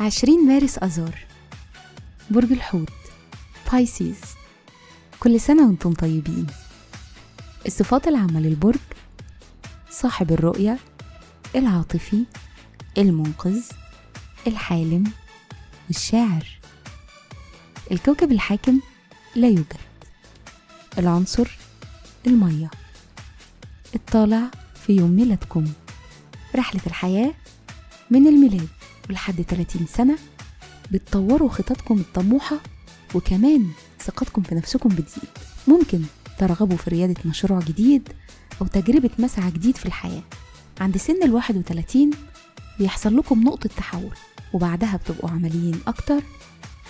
عشرين مارس أذار برج الحوت بايسيز كل سنة وأنتم طيبين. الصفات العامة للبرج صاحب الرؤية العاطفي المنقذ الحالم والشاعر الكوكب الحاكم لا يوجد. العنصر المية. الطالع في يوم ميلادكم. رحلة الحياة من الميلاد ولحد 30 سنة. بتطوروا خططكم الطموحة وكمان ثقتكم في نفسكم بتزيد. ممكن ترغبوا في ريادة مشروع جديد أو تجربة مسعى جديد في الحياة. عند سن ال 31 بيحصل لكم نقطة تحول وبعدها بتبقوا عمليين أكتر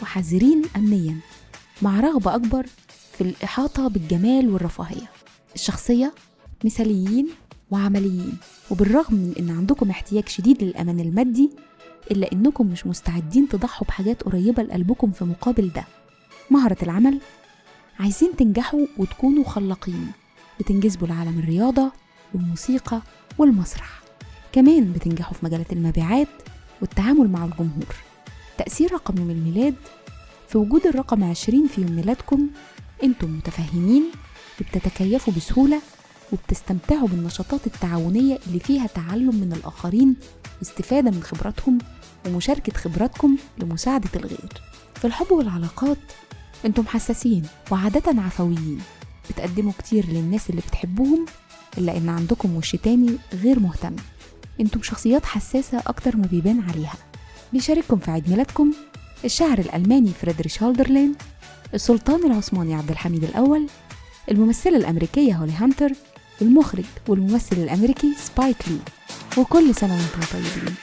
وحذرين أمنيا. مع رغبة أكبر في الإحاطة بالجمال والرفاهية. الشخصية مثاليين وعمليين. وبالرغم من إن عندكم احتياج شديد للأمان المادي إلا إنكم مش مستعدين تضحوا بحاجات قريبة لقلبكم في مقابل ده. مهرة العمل. عايزين تنجحوا وتكونوا خلاقين. بتنجذبوا لعالم الرياضة والموسيقى والمسرح. كمان بتنجحوا في مجالات المبيعات والتعامل مع الجمهور. تأثير رقم يوم الميلاد. في وجود الرقم 20 في يوم ميلادكم أنتم متفهمين؟ وبتتكيفوا بسهولة وبتستمتعوا بالنشاطات التعاونية اللي فيها تعلم من الآخرين واستفادة من خبراتهم ومشاركة خبراتكم لمساعدة الغير. في الحب والعلاقات أنتم حساسين وعادة عفويين. بتقدموا كتير للناس اللي بتحبوهم إلا إن عندكم وش تاني غير مهتم. أنتم شخصيات حساسة أكتر ما بيبان عليها. بيشارككم في عيد ميلادكم الشاعر الألماني فريدريش هولدرلين السلطان العثماني عبد الحميد الأول الممثلة الأمريكية هولي هانتر المخرج والممثل الأمريكي سبايك لي. وكل سنة وأنتم طيبين.